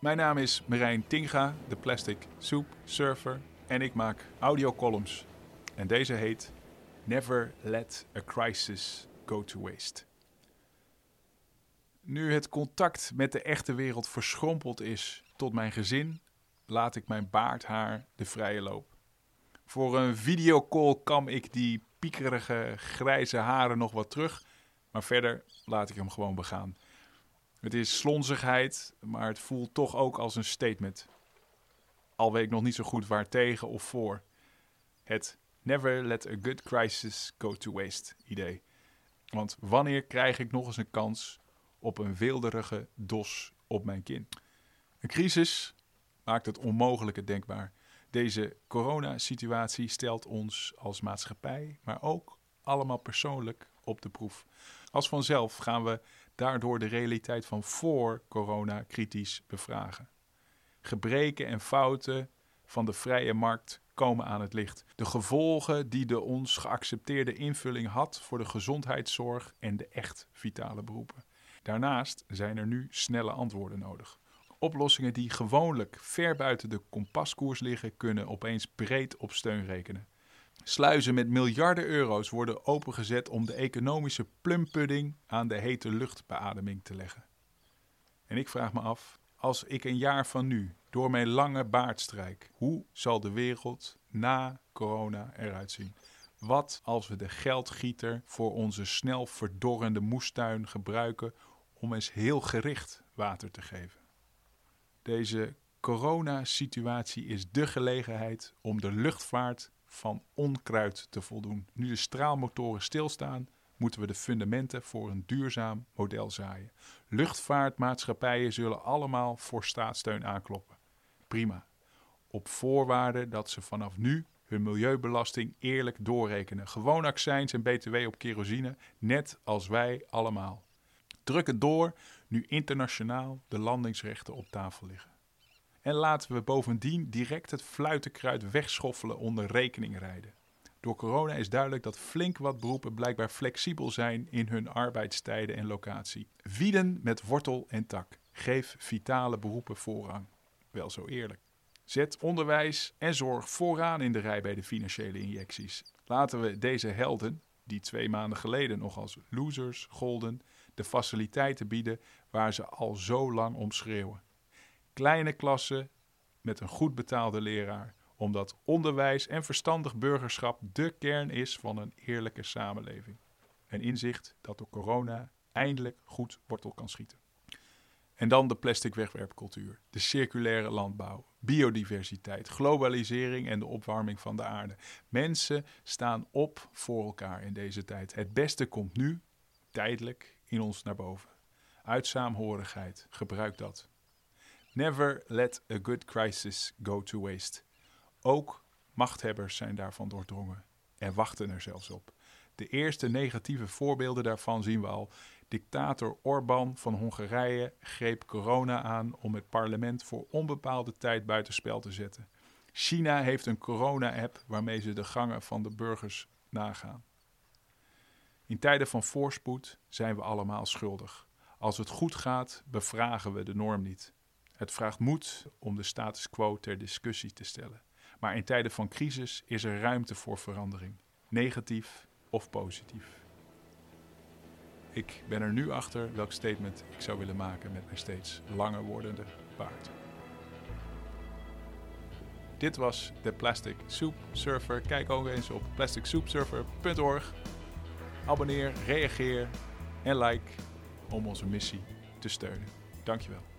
Mijn naam is Marijn Tinga, de Plastic Soup Surfer. En ik maak audiocolumns. En deze heet Never Let a Crisis Go to Waste. Nu het contact met de echte wereld verschrompeld is tot mijn gezin, laat ik mijn baardhaar de vrije loop. Voor een videocall kam ik die piekerige grijze haren nog wat terug, maar verder laat ik hem gewoon begaan. Het is slonzigheid, maar het voelt toch ook als een statement. Al weet ik nog niet zo goed waar tegen of voor. Het never let a good crisis go to waste idee. Want wanneer krijg ik nog eens een kans op een weelderige dos op mijn kin? Een crisis maakt het onmogelijke denkbaar. Deze coronasituatie stelt ons als maatschappij, maar ook allemaal persoonlijk op de proef. Als vanzelf gaan we daardoor de realiteit van voor corona kritisch bevragen. Gebreken en fouten van de vrije markt komen aan het licht. De gevolgen die de ons geaccepteerde invulling had voor de gezondheidszorg en de echt vitale beroepen. Daarnaast zijn er nu snelle antwoorden nodig. Oplossingen die gewoonlijk ver buiten de kompaskoers liggen, kunnen opeens breed op steun rekenen. Sluizen met miljarden euro's worden opengezet om de economische plumpudding aan de hete luchtbeademing te leggen. En ik vraag me af, als ik een jaar van nu door mijn lange baard strijk, hoe zal de wereld na corona eruit zien? Wat als we de geldgieter voor onze snel verdorrende moestuin gebruiken om eens heel gericht water te geven? Deze coronasituatie is de gelegenheid om de luchtvaart van onkruid te voldoen. Nu de straalmotoren stilstaan, moeten we de fundamenten voor een duurzaam model zaaien. Luchtvaartmaatschappijen zullen allemaal voor staatssteun aankloppen. Prima. Op voorwaarde dat ze vanaf nu hun milieubelasting eerlijk doorrekenen. Gewoon accijns en btw op kerosine, net als wij allemaal. Druk het door nu internationaal de landingsrechten op tafel liggen. En laten we bovendien direct het fluitenkruid wegschoffelen onder rekening rijden. Door corona is duidelijk dat flink wat beroepen blijkbaar flexibel zijn in hun arbeidstijden en locatie. Wieden met wortel en tak. Geef vitale beroepen voorrang. Wel zo eerlijk. Zet onderwijs en zorg vooraan in de rij bij de financiële injecties. Laten we deze helden, die twee maanden geleden nog als losers golden, de faciliteiten bieden waar ze al zo lang om schreeuwen. Kleine klassen met een goed betaalde leraar, omdat onderwijs en verstandig burgerschap de kern is van een eerlijke samenleving. Een inzicht dat door corona eindelijk goed wortel kan schieten. En dan de plastic wegwerpcultuur, de circulaire landbouw, biodiversiteit, globalisering en de opwarming van de aarde. Mensen staan op voor elkaar in deze tijd. Het beste komt nu, tijdelijk, in ons naar boven. Uit saamhorigheid, gebruik dat. Never let a good crisis go to waste. Ook machthebbers zijn daarvan doordrongen en wachten er zelfs op. De eerste negatieve voorbeelden daarvan zien we al. Dictator Orbán van Hongarije greep corona aan om het parlement voor onbepaalde tijd buitenspel te zetten. China heeft een corona-app waarmee ze de gangen van de burgers nagaan. In tijden van voorspoed zijn we allemaal schuldig. Als het goed gaat, bevragen we de norm niet. Het vraagt moed om de status quo ter discussie te stellen. Maar in tijden van crisis is er ruimte voor verandering, negatief of positief. Ik ben er nu achter welk statement ik zou willen maken met mijn steeds langer wordende baard. Dit was de Plastic Soup Surfer. Kijk ook eens op plasticsoupsurfer.org. Abonneer, reageer en like om onze missie te steunen. Dankjewel.